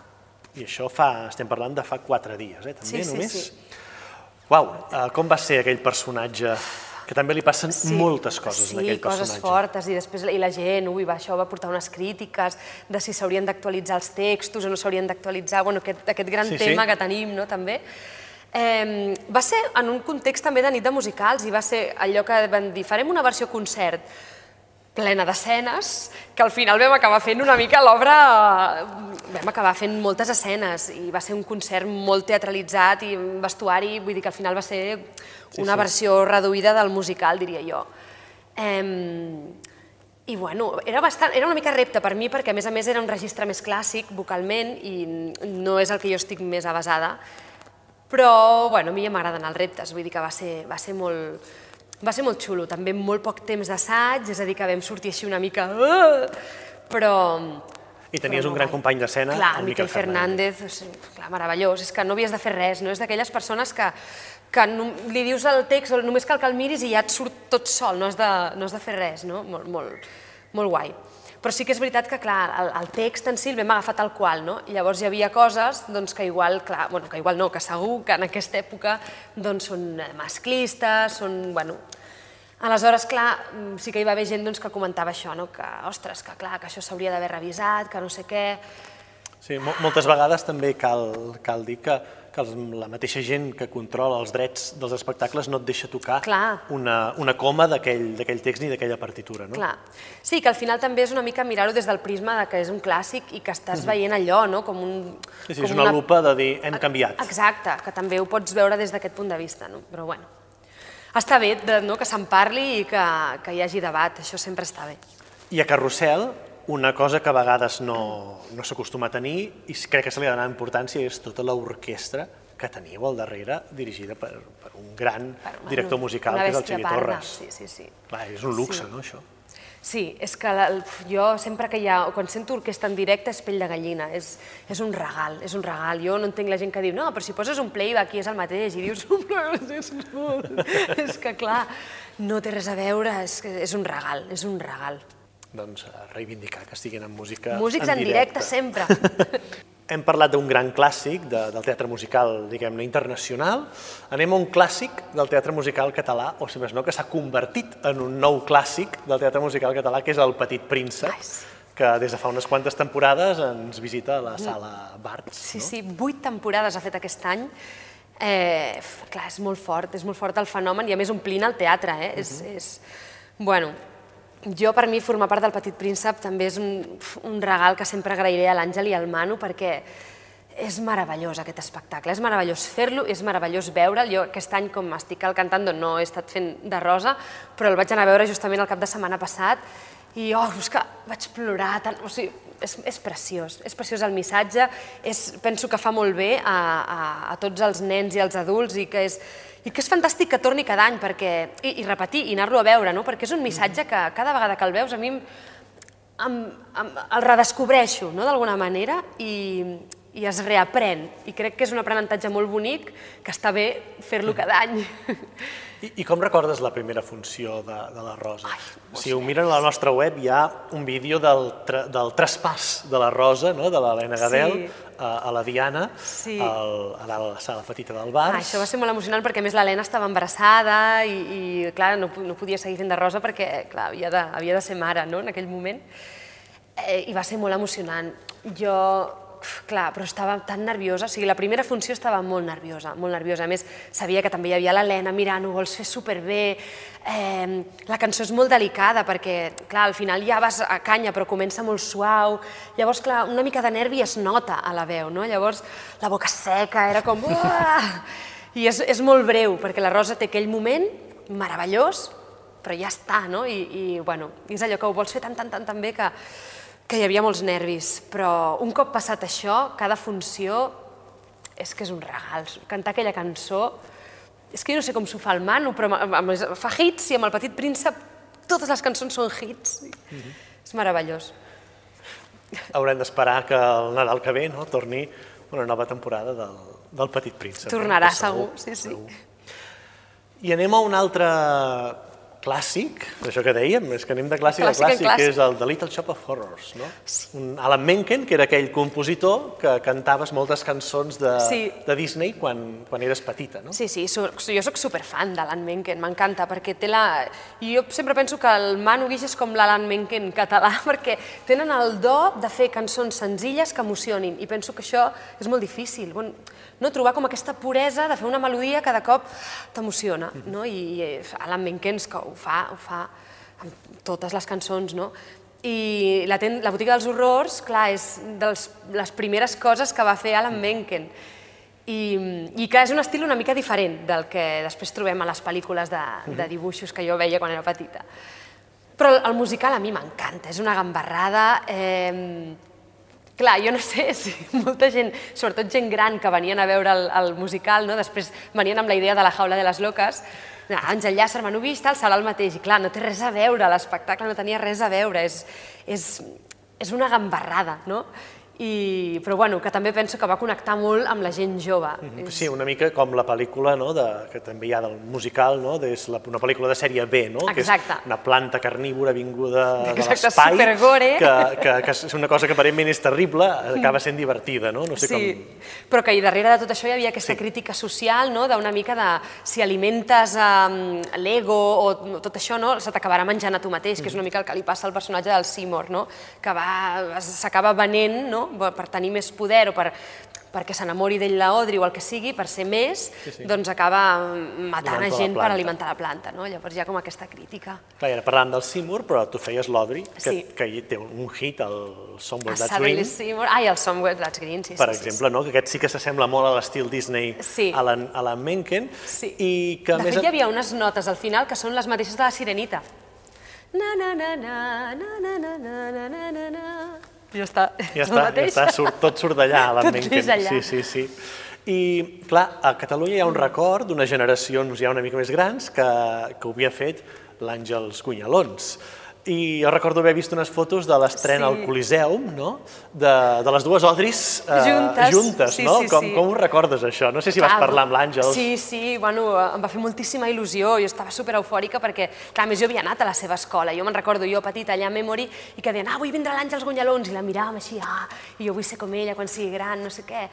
I això fa, estem parlant de fa quatre dies, eh? també Sí, sí, només. sí. Uau, uh, com va ser aquell personatge? Que també li passen sí, moltes coses sí, en aquell coses personatge. fortes, i després i la gent, ui, va, això va portar unes crítiques de si s'haurien d'actualitzar els textos o no s'haurien d'actualitzar, bueno, aquest, aquest gran Sí, sí. tema que tenim, no, també. Eh, va ser en un context també de nit de musicals i va ser allò que van dir, farem una versió concert plena d'escenes, que al final vam acabar fent una mica l'obra... Vam acabar fent moltes escenes i va ser un concert molt teatralitzat i vestuari, vull dir que al final va ser una sí. versió reduïda del musical, diria jo. Eh, I bueno, era, bastant, era una mica repte per mi perquè a més a més era un registre més clàssic vocalment i no és el que jo estic més avasada, però bueno, a mi ja m'agraden els reptes, vull dir que va ser, va ser molt, va ser molt xulo, també amb molt poc temps d'assaig, és a dir, que vam sortir així una mica... Però... I tenies però un gran guai. company d'escena, el el Miquel Miquel Fernández. Fernández, clar, meravellós, és que no havies de fer res, no? És d'aquelles persones que, que no, li dius el text o només cal que el miris i ja et surt tot sol, no has de, no has de fer res, no? Molt, molt, molt guai. Però sí que és veritat que, clar, el, el text en si el vam agafar tal qual, no? I llavors hi havia coses doncs, que igual, clar, bueno, que igual no, que segur que en aquesta època doncs, són masclistes, són, bueno... Aleshores, clar, sí que hi va haver gent doncs, que comentava això, no? que, ostres, que clar, que això s'hauria d'haver revisat, que no sé què... Sí, moltes vegades també cal, cal dir que que els, la mateixa gent que controla els drets dels espectacles no et deixa tocar Clar. una, una coma d'aquell text ni d'aquella partitura. No? Clar. Sí, que al final també és una mica mirar-ho des del prisma de que és un clàssic i que estàs veient allò, no? com un... Sí, sí, com és una, una lupa de dir hem canviat. Exacte, que també ho pots veure des d'aquest punt de vista, no? però bueno. Està bé de, no, que se'n parli i que, que hi hagi debat, això sempre està bé. I a Carrusel, una cosa que a vegades no, no s'acostuma a tenir i crec que se li ha importància és tota l'orquestra que teniu al darrere, dirigida per, per un gran per, bueno, director musical, que és el Xavier Torres. Sí, sí, sí. Clar, és un luxe, sí. no, això? Sí, és que la, jo sempre que hi ha, quan sento orquestra en directe és pell de gallina, és, és un regal, és un regal. Jo no entenc la gent que diu, no, però si poses un playback i és el mateix, i dius, <laughs> és que clar, no té res a veure, és, és un regal, és un regal doncs, reivindicar que estiguin en música Músics en, en directe, directe sempre. <laughs> Hem parlat d'un gran clàssic de, del teatre musical, diguem-ne, internacional. Anem a un clàssic del teatre musical català, o si més no, que s'ha convertit en un nou clàssic del teatre musical català, que és El Petit Príncep, nice. que des de fa unes quantes temporades ens visita a la sala Barts. Sí, no? sí, vuit temporades ha fet aquest any. Eh, clar, és molt fort, és molt fort el fenomen i a més omplint el teatre, eh? Uh -huh. és, és... Bueno, jo, per mi, formar part del Petit Príncep també és un, un regal que sempre agrairé a l'Àngel i al Manu perquè és meravellós aquest espectacle, és meravellós fer-lo, és meravellós veure'l. Jo aquest any, com estic al cantant, no he estat fent de rosa, però el vaig anar a veure justament el cap de setmana passat i oh, és que vaig plorar tant, o sigui, és, és preciós, és preciós el missatge, és, penso que fa molt bé a, a, a tots els nens i als adults i que és, i que és fantàstic que torni cada any, perquè, i, i repetir, i anar-lo a veure, no? perquè és un missatge que cada vegada que el veus a mi em, em, em, el redescobreixo no? d'alguna manera i, i es reaprèn. I crec que és un aprenentatge molt bonic que està bé fer-lo cada any. <laughs> I, I com recordes la primera funció de, de la Rosa? Ai, si ho miren a la nostra web hi ha un vídeo del, tra, del traspàs de la Rosa, no? de l'Helena Gadel, sí. a, a la Diana, sí. al, a la sala petita del bar. Ah, això va ser molt emocionant perquè a més l'Helena estava embarassada i, i clar, no, no podia seguir fent de Rosa perquè clar, havia, de, havia de ser mare no? en aquell moment. Eh, I va ser molt emocionant. Jo clar, però estava tan nerviosa, o sigui, la primera funció estava molt nerviosa, molt nerviosa. A més, sabia que també hi havia l'Helena mirant, ho vols fer superbé, eh, la cançó és molt delicada perquè, clar, al final ja vas a canya però comença molt suau, llavors, clar, una mica de nervi es nota a la veu, no? Llavors, la boca seca, era com... Uah! I és, és molt breu, perquè la Rosa té aquell moment meravellós, però ja està, no? I, i bueno, és allò que ho vols fer tan, tan, tan, tan bé que que hi havia molts nervis, però un cop passat això, cada funció és que és un regal. Cantar aquella cançó, és que jo no sé com s'ho fa el Manu, però fa hits i amb el Petit Príncep totes les cançons són hits. Mm -hmm. És meravellós. Haurem d'esperar que el Nadal que ve no, torni una nova temporada del, del Petit Príncep. Tornarà, eh? segur, segur, sí, sí. Segur. I anem a un altre clàssic, això que dèiem, és que anem de clàssic, clàssic a clàssic, clàssic, que és el The Little Shop of Horrors, no? Sí. Un Alan Menken, que era aquell compositor que cantaves moltes cançons de, sí. de Disney quan, quan eres petita, no? Sí, sí, so, jo sóc superfan d'Alan Menken, m'encanta, perquè té la... I jo sempre penso que el Manu Guix és com l'Alan Menken català, <laughs> perquè tenen el do de fer cançons senzilles que emocionin, i penso que això és molt difícil. Bon, no? trobar com aquesta puresa de fer una melodia que de cop t'emociona. No? I, I Alan Menkens que ho fa, ho fa amb totes les cançons, no? I la, ten, la botiga dels horrors, clar, és de les primeres coses que va fer Alan Menken. I, i que és un estil una mica diferent del que després trobem a les pel·lícules de, de dibuixos que jo veia quan era petita. Però el musical a mi m'encanta, és una gambarrada, eh, Clar, jo no sé <laughs> si molta gent, sobretot gent gran que venien a veure el, el musical, no? després venien amb la idea de la jaula de les loques, Àngel Llàcer, Manu Vist, tal, serà el mateix. I clar, no té res a veure, l'espectacle no tenia res a veure, és, és, és una gambarrada, no? I, però bueno, que també penso que va connectar molt amb la gent jove. Mm -hmm. Sí, una mica com la pel·lícula no, de, que també hi ha del musical, no, és la, una pel·lícula de sèrie B, no? Exacte. que és una planta carnívora vinguda de l'espai, que, que, que és una cosa que aparentment és terrible, acaba sent divertida, no? no sé sí, com... però que darrere de tot això hi havia aquesta sí. crítica social, no? d'una mica de si alimentes um, l'ego o tot això, no? se t'acabarà menjant a tu mateix, mm. que és una mica el que li passa al personatge del Seymour, no? que va s'acaba venent no? Per tenir més poder o per, perquè s'enamori d'ell la Audrey o el que sigui, per ser més, sí, sí. doncs acaba matant a gent per alimentar la planta. No? Llavors hi ha com aquesta crítica. Clar, ara parlant del Seymour, però tu feies l'Audrey, que, sí. que té un hit, el Somewhere That's Green. Seymour. Ai, el Somewhere That's Green, sí. Per sí, exemple, sí, no? que aquest sí que s'assembla molt a l'estil Disney, sí. a, la, a la Menken. Sí. I que, de més... fet, hi havia unes notes al final que són les mateixes de la Sirenita. Na, na, na, na, na, na, na, na, na, na, na. Ja està, ja <laughs> està, ja està surt, tot surt d'allà, a <laughs> allà. Sí, sí, sí. I, clar, a Catalunya hi ha un record d'unes generacions ja una mica més grans que, que ho havia fet l'Àngels Cunyalons. I jo recordo haver vist unes fotos de l'estrena sí. al Coliseum, no? De, de les dues Odris eh, juntes, juntes sí, no? Sí, com, sí. com ho recordes, això? No sé si clar, vas parlar amb l'Àngels. Sí, sí, bueno, em va fer moltíssima il·lusió, jo estava super eufòrica perquè, clar, més jo havia anat a la seva escola, jo me'n recordo, jo petita allà a Memory, i que deien, ah, avui vindrà l'Àngels Gunyalons, i la miràvem així, ah, i jo vull ser com ella quan sigui gran, no sé què.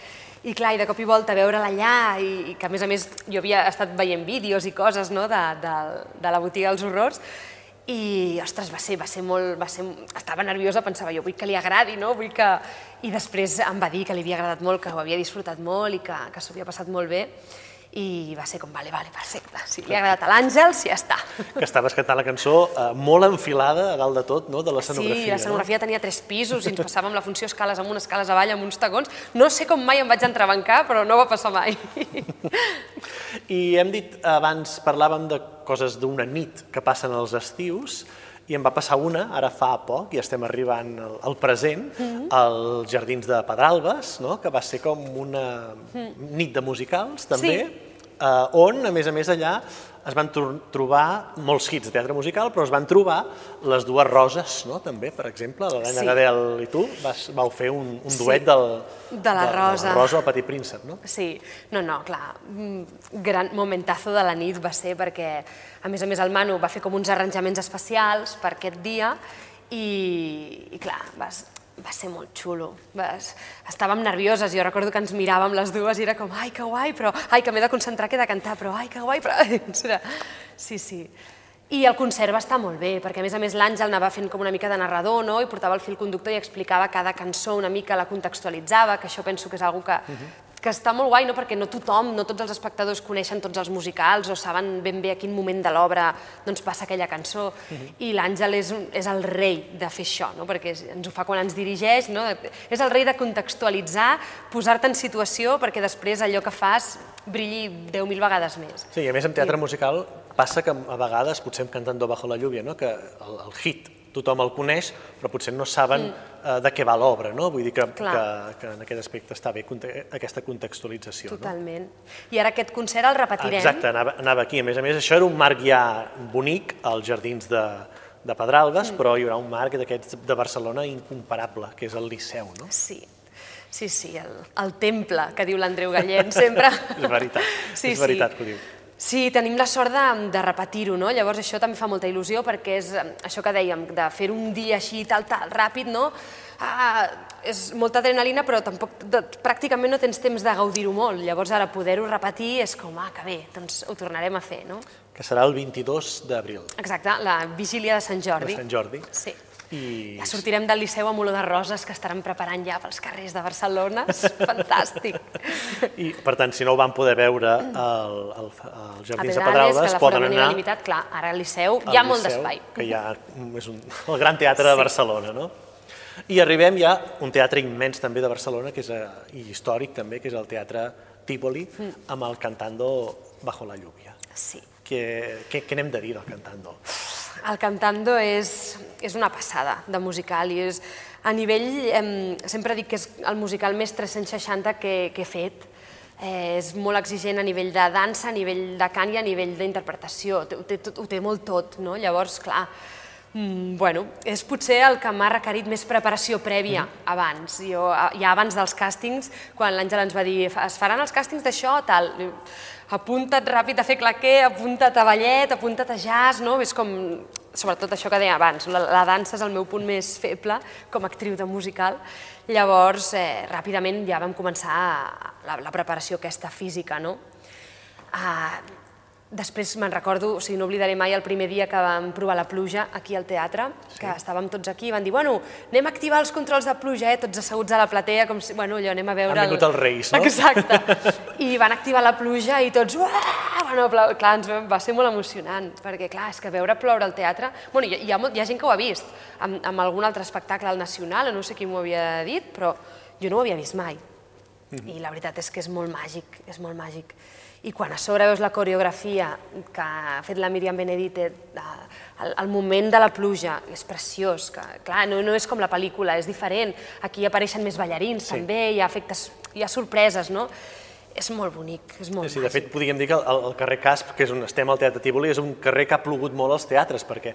I clar, i de cop i volta veure'la allà, i, i que a més a més jo havia estat veient vídeos i coses no, de, de, de la botiga dels horrors, i, ostres, va ser, va ser molt... Va ser, estava nerviosa, pensava jo, vull que li agradi, no? Vull que... I després em va dir que li havia agradat molt, que ho havia disfrutat molt i que, que s'ho havia passat molt bé i va ser com, vale, vale, perfecte, si li ha agradat a l'Àngels, ja està. Que estaves cantant la cançó eh, molt enfilada a dalt de tot, no?, de l'escenografia. Sí, l'escenografia no? tenia tres pisos i ens passàvem la funció escales amunt, escales avall, amb uns tagons. No sé com mai em vaig entrebancar, però no va passar mai. I hem dit, abans parlàvem de coses d'una nit que passen als estius, i em va passar una, ara fa poc, i estem arribant al, al present, mm -hmm. als Jardins de Pedralbes, no? que va ser com una mm. nit de musicals, també, sí. eh, on, a més a més, allà es van trobar molts hits de teatre musical, però es van trobar les dues roses, no? també, per exemple, l'Helena sí. Gadel i tu vas, vau fer un, un duet sí. del, de la Rosa. De la Rosa al Petit Príncep, no? Sí, no, no, clar, gran momentazo de la nit va ser perquè, a més a més, el Manu va fer com uns arranjaments especials per aquest dia i, i clar, vas, va ser molt xulo. Vas... Estàvem nervioses, jo recordo que ens miràvem les dues i era com, ai, que guai, però, ai, que m'he de concentrar, que he de cantar, però, ai, que guai, però... <laughs> Sí, sí. I el concert va estar molt bé, perquè a més a més l'Àngel anava fent com una mica de narrador, no? i portava el fil conductor i explicava cada cançó una mica, la contextualitzava, que això penso que és una que, uh -huh que està molt guai, no? perquè no tothom, no tots els espectadors coneixen tots els musicals o saben ben bé a quin moment de l'obra doncs, passa aquella cançó. Uh -huh. I l'Àngel és, és el rei de fer això, no? perquè ens ho fa quan ens dirigeix, no? és el rei de contextualitzar, posar-te en situació perquè després allò que fas brilli 10.000 vegades més. Sí, i a més en teatre I... musical passa que a vegades, potser cantant Do bajo la lluvia, no? que el, el hit tothom el coneix, però potser no saben mm. eh, de què va l'obra, no? Vull dir que, que, que en aquest aspecte està bé aquesta contextualització. Totalment. No? I ara aquest concert el repetirem. Exacte, anava, anava aquí. A més a més, això era un marc ja bonic als jardins de, de Pedralbes, mm. però hi haurà un marc d'aquests de Barcelona incomparable, que és el Liceu, no? Sí. Sí, sí, el, el temple, que diu l'Andreu Gallent sempre. <laughs> és veritat, sí, és veritat sí. que ho diu. Sí, tenim la sort de, de repetir-ho, no? Llavors això també fa molta il·lusió perquè és això que dèiem, de fer un dia així tal, tal, ràpid, no? Ah, és molta adrenalina però tampoc, de, pràcticament no tens temps de gaudir-ho molt. Llavors ara poder-ho repetir és com, ah, que bé, doncs ho tornarem a fer, no? Que serà el 22 d'abril. Exacte, la vigília de Sant Jordi. De Sant Jordi. Sí. I... Ja sortirem del Liceu amb olor de roses que estaran preparant ja pels carrers de Barcelona. És <laughs> fantàstic. I, per tant, si no ho van poder veure al, al, al Jardins de Pedralbes, poden anar... Limitat, clar, ara al Liceu hi ha molt d'espai. Que ja és un, el gran teatre sí. de Barcelona, no? I arribem ja a un teatre immens també de Barcelona, que és, eh, i històric també, que és el Teatre Tívoli, mm. amb el Cantando Bajo la Lluvia. Sí. Què, què, què n'hem de dir del Cantando? El Cantando és, és una passada de musical i és, a nivell, eh, sempre dic que és el musical més 360 que, que he fet, eh, és molt exigent a nivell de dansa, a nivell de cant i a nivell d'interpretació, ho, té, ho té molt tot, no? Llavors, clar, Mm, bueno, és potser el que m'ha requerit més preparació prèvia mm. abans. Jo, ja abans dels càstings, quan l'Àngel ens va dir es faran els càstings d'això, tal, apunta't ràpid a fer claquer, apunta't a ballet, apunta't a jazz, no? És com, sobretot això que deia abans, la, la dansa és el meu punt més feble com a actriu de musical. Llavors, eh, ràpidament ja vam començar la, la preparació aquesta física, no? Uh, Després me'n recordo, o sigui, no oblidaré mai el primer dia que vam provar la pluja aquí al teatre, sí. que estàvem tots aquí i van dir, bueno, anem a activar els controls de pluja, eh? tots asseguts a la platea, com si, bueno, allò, anem a veure... Han vingut el... els reis, no? Exacte. <laughs> I van activar la pluja i tots, uah! Bueno, clar, ens va ser molt emocionant, perquè clar, és que veure ploure al teatre... Bueno, hi, hi, ha, hi ha gent que ho ha vist, amb, amb algun altre espectacle al Nacional, no sé qui m'ho havia dit, però jo no ho havia vist mai. Mm -hmm. I la veritat és que és molt màgic, és molt màgic i quan a sobre veus la coreografia que ha fet la Míriam Benedite al, al moment de la pluja, és preciós, que clar, no, no és com la pel·lícula, és diferent, aquí apareixen més ballarins sí. també, hi ha efectes, hi ha sorpreses, no? És molt bonic, és molt sí, de fet, podríem dir que el, el carrer Casp, que és on estem al Teatre Tívoli, és un carrer que ha plogut molt als teatres, perquè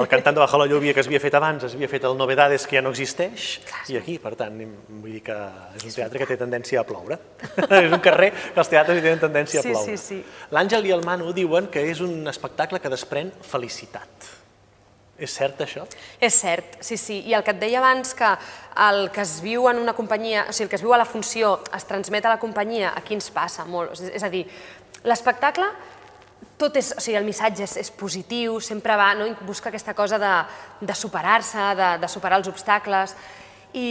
el cantant de Bajo la lluvia que es havia fet abans, es havia fet el Novedades, que ja no existeix, Clar, i aquí, per tant, vull dir que és un teatre que té tendència a ploure. <laughs> és un carrer que els teatres hi tenen tendència a ploure. Sí, sí, sí. L'Àngel i el Manu diuen que és un espectacle que desprèn felicitat. És cert, això? És cert, sí, sí. I el que et deia abans, que el que es viu en una companyia, o sigui, el que es viu a la funció es transmet a la companyia, aquí ens passa molt. És a dir, l'espectacle tot és, o sigui, el missatge és, és positiu, sempre va, no? busca aquesta cosa de, de superar-se, de, de superar els obstacles, i,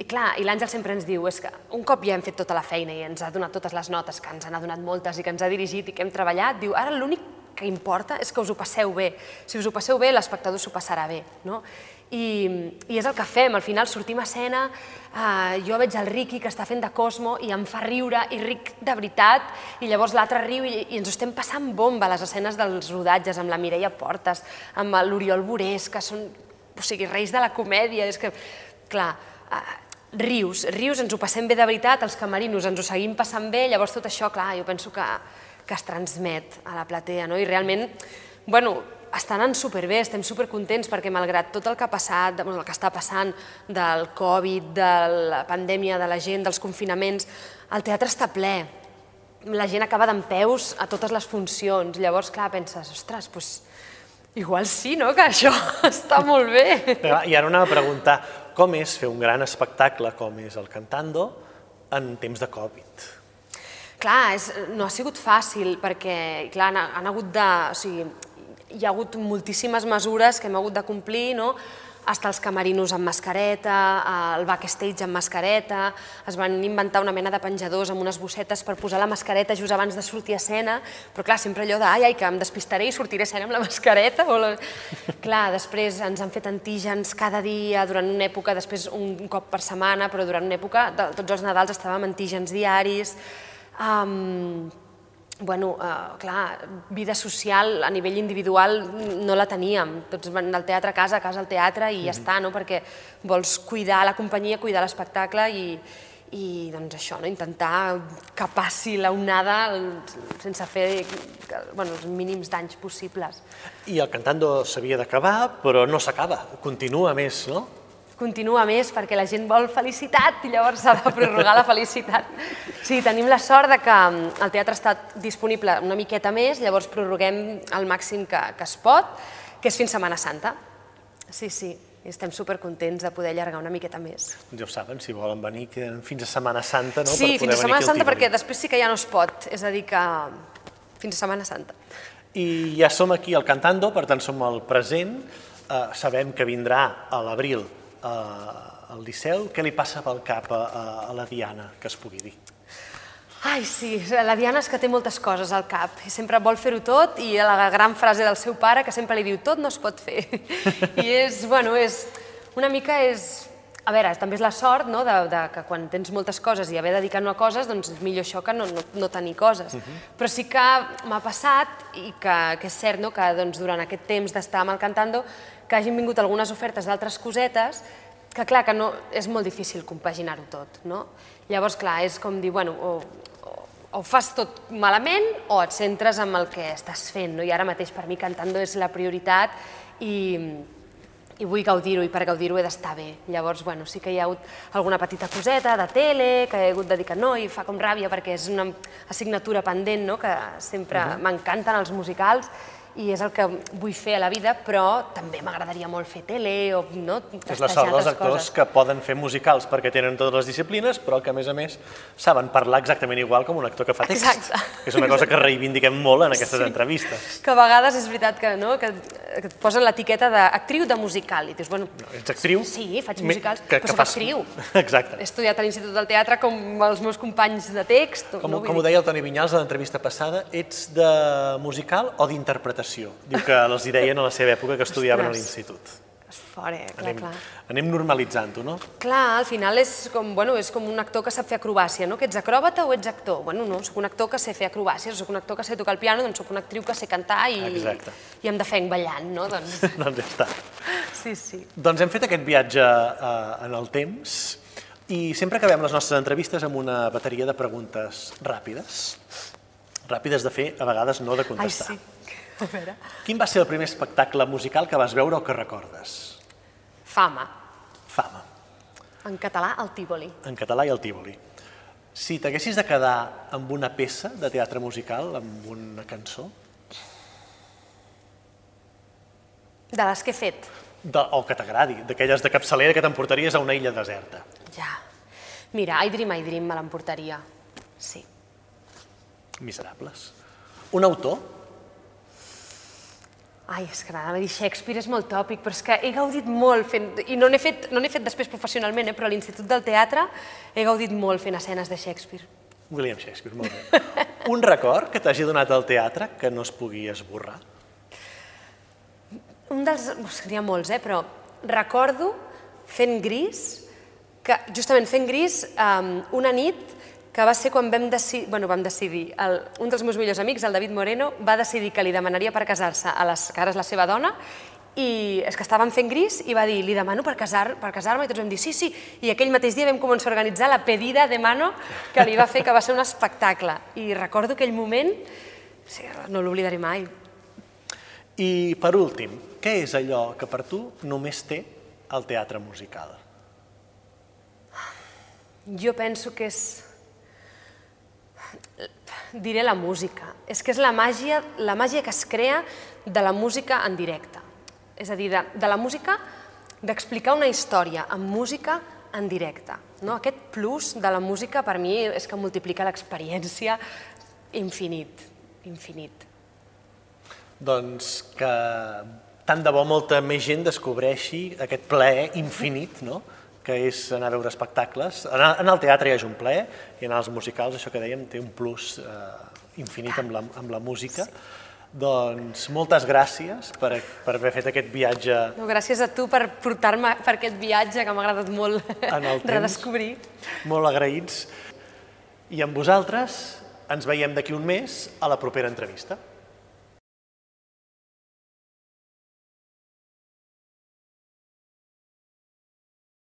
i clar, i l'Àngel sempre ens diu, és que un cop ja hem fet tota la feina i ens ha donat totes les notes, que ens han donat moltes i que ens ha dirigit i que hem treballat, diu, ara l'únic que importa és que us ho passeu bé. Si us ho passeu bé, l'espectador s'ho passarà bé. No? I, I és el que fem, al final sortim a escena, eh, jo veig el Ricky que està fent de Cosmo i em fa riure, i ric de veritat, i llavors l'altre riu i, i ens ho estem passant bomba, les escenes dels rodatges, amb la Mireia Portes, amb l'Oriol Borés, que són o sigui, reis de la comèdia, és que, clar, eh, rius, rius, ens ho passem bé de veritat, els camerinos ens ho seguim passant bé, llavors tot això, clar, jo penso que, que es transmet a la platea, no? I realment, bueno, està anant superbé, estem supercontents perquè malgrat tot el que ha passat, el que està passant del Covid, de la pandèmia, de la gent, dels confinaments, el teatre està ple. La gent acaba d'en peus a totes les funcions. Llavors, clar, penses, ostres, doncs, igual sí, no?, que això <laughs> està molt bé. I ara anava a preguntar, com és fer un gran espectacle com és el Cantando en temps de Covid? Clar, és, no ha sigut fàcil perquè clar, han, han hagut de... O sigui, hi ha hagut moltíssimes mesures que hem hagut de complir, no? Hasta els camerinos amb mascareta, el backstage amb mascareta, es van inventar una mena de penjadors amb unes bossetes per posar la mascareta just abans de sortir a escena, però clar, sempre allò de, ai, ai, que em despistaré i sortiré a escena amb la <laughs> mascareta. O la... Clar, després ens han fet antígens cada dia, durant una època, després un cop per setmana, però durant una època, tots els Nadals estàvem antígens diaris, Um, bueno, uh, clar, vida social a nivell individual no la teníem. Tots van del teatre a casa, a casa al teatre i ja està, no? perquè vols cuidar la companyia, cuidar l'espectacle i, i doncs això, no? intentar que passi la onada sense fer bueno, els mínims danys possibles. I el Cantando s'havia d'acabar, però no s'acaba, continua més, no? Continua més perquè la gent vol felicitat i llavors s'ha de prorrogar la felicitat. Sí, tenim la sort de que mm, el teatre està disponible una miqueta més, llavors prorroguem el màxim que, que es pot, que és fins Setmana Santa. Sí, sí, i estem supercontents de poder allargar una miqueta més. Ja ho saben, si volen venir fins a Setmana Santa, no? Sí, per fins a Setmana Santa perquè després sí que ja no es pot, és a dir que fins a Setmana Santa. I ja som aquí al Cantando, per tant som al present, eh, sabem que vindrà a l'abril al Liceu, què li passa pel cap a, a la Diana, que es pugui dir? Ai, sí, la Diana és que té moltes coses al cap i sempre vol fer-ho tot i la gran frase del seu pare que sempre li diu tot no es pot fer. <laughs> I és, bueno, és, una mica és, a veure, també és la sort no, de, de que quan tens moltes coses i haver dedicat-no a coses, doncs és millor això que no, no, no tenir coses. Uh -huh. Però sí que m'ha passat, i que, que és cert no, que doncs, durant aquest temps d'estar amb el Cantando, que hagin vingut algunes ofertes d'altres cosetes, que clar, que no, és molt difícil compaginar-ho tot, no? Llavors, clar, és com dir, bueno, o, o, o fas tot malament o et centres en el que estàs fent, no? I ara mateix per mi Cantando és la prioritat i, i vull gaudir-ho, i per gaudir-ho he d'estar bé. Llavors, bueno, sí que hi ha hagut alguna petita coseta de tele, que he hagut de dir que no, i fa com ràbia perquè és una assignatura pendent, no?, que sempre uh -huh. m'encanten els musicals, i és el que vull fer a la vida, però també m'agradaria molt fer tele o no, És la sort dels actors coses. que poden fer musicals perquè tenen totes les disciplines, però que a més a més saben parlar exactament igual com un actor que fa text. Exacte. Que és una cosa que reivindiquem molt en aquestes sí. entrevistes. Que a vegades és veritat que, no, que, que et posen l'etiqueta d'actriu de musical i dius, bueno... No, ets actriu? Sí, faig musicals, que, però que soc fas... actriu. <laughs> Exacte. He estudiat a l'Institut del Teatre com els meus companys de text. Com, no, com ho deia el Toni Vinyals a l'entrevista passada, ets de musical o d'interpretació? Diu que els hi deien a la seva època que estudiaven Ostres. a l'institut. És fora, eh? clar, anem, clar. Anem normalitzant-ho, no? Clar, al final és com, bueno, és com un actor que sap fer acrobàcia, no? Que ets acròbata o ets actor? Bueno, no, sóc un actor que sé fer acrobàcies, sóc un actor que sé tocar el piano, doncs sóc una actriu que sé cantar i, Exacte. i em defenc ballant, no? <laughs> Doncs... doncs ja està. Sí, sí. Doncs hem fet aquest viatge eh, en el temps i sempre acabem les nostres entrevistes amb una bateria de preguntes ràpides. Ràpides de fer, a vegades no de contestar. Ai, sí. A veure. Quin va ser el primer espectacle musical que vas veure o que recordes? Fama. Fama. En català, el Tívoli. En català i el Tívoli. Si t'haguessis de quedar amb una peça de teatre musical, amb una cançó? De les que he fet. De, o que t'agradi, d'aquelles de capçalera que t'emportaries a una illa deserta. Ja. Mira, I Dream, I Dream me l'emportaria. Sí. Miserables. Un autor? Ai, és que anava a dir Shakespeare és molt tòpic, però és que he gaudit molt fent... I no n'he fet, no fet després professionalment, eh, però a l'Institut del Teatre he gaudit molt fent escenes de Shakespeare. William Shakespeare, molt bé. Un record que t'hagi donat al teatre que no es pugui esborrar? Un dels... N'hi ha molts, eh, però recordo fent gris, que justament fent gris, um, una nit que va ser quan vam, deci bueno, vam decidir, el, un dels meus millors amics, el David Moreno, va decidir que li demanaria per casar-se a les cares la seva dona i és que estàvem fent gris i va dir, li demano per casar-me, per casar i tots vam dir, sí, sí, i aquell mateix dia vam començar a organitzar la pedida de mano que li va fer, que va ser un espectacle. I recordo aquell moment, sí, no l'oblidaré mai. I per últim, què és allò que per tu només té el teatre musical? Jo penso que és diré la música. És que és la màgia, la màgia que es crea de la música en directe. És a dir, de, de la música, d'explicar una història amb música en directe. No? Aquest plus de la música per mi és que multiplica l'experiència infinit, infinit. Doncs que tant de bo molta més gent descobreixi aquest plaer infinit, no?, que és anar a veure espectacles. Anar, anar al teatre ja és un plaer, i anar als musicals, això que dèiem, té un plus eh, infinit amb la, amb la música. Sí. Doncs moltes gràcies per, per haver fet aquest viatge. No, gràcies a tu per portar-me per aquest viatge que m'ha agradat molt <laughs> redescobrir. Molt agraïts. I amb vosaltres ens veiem d'aquí un mes a la propera entrevista.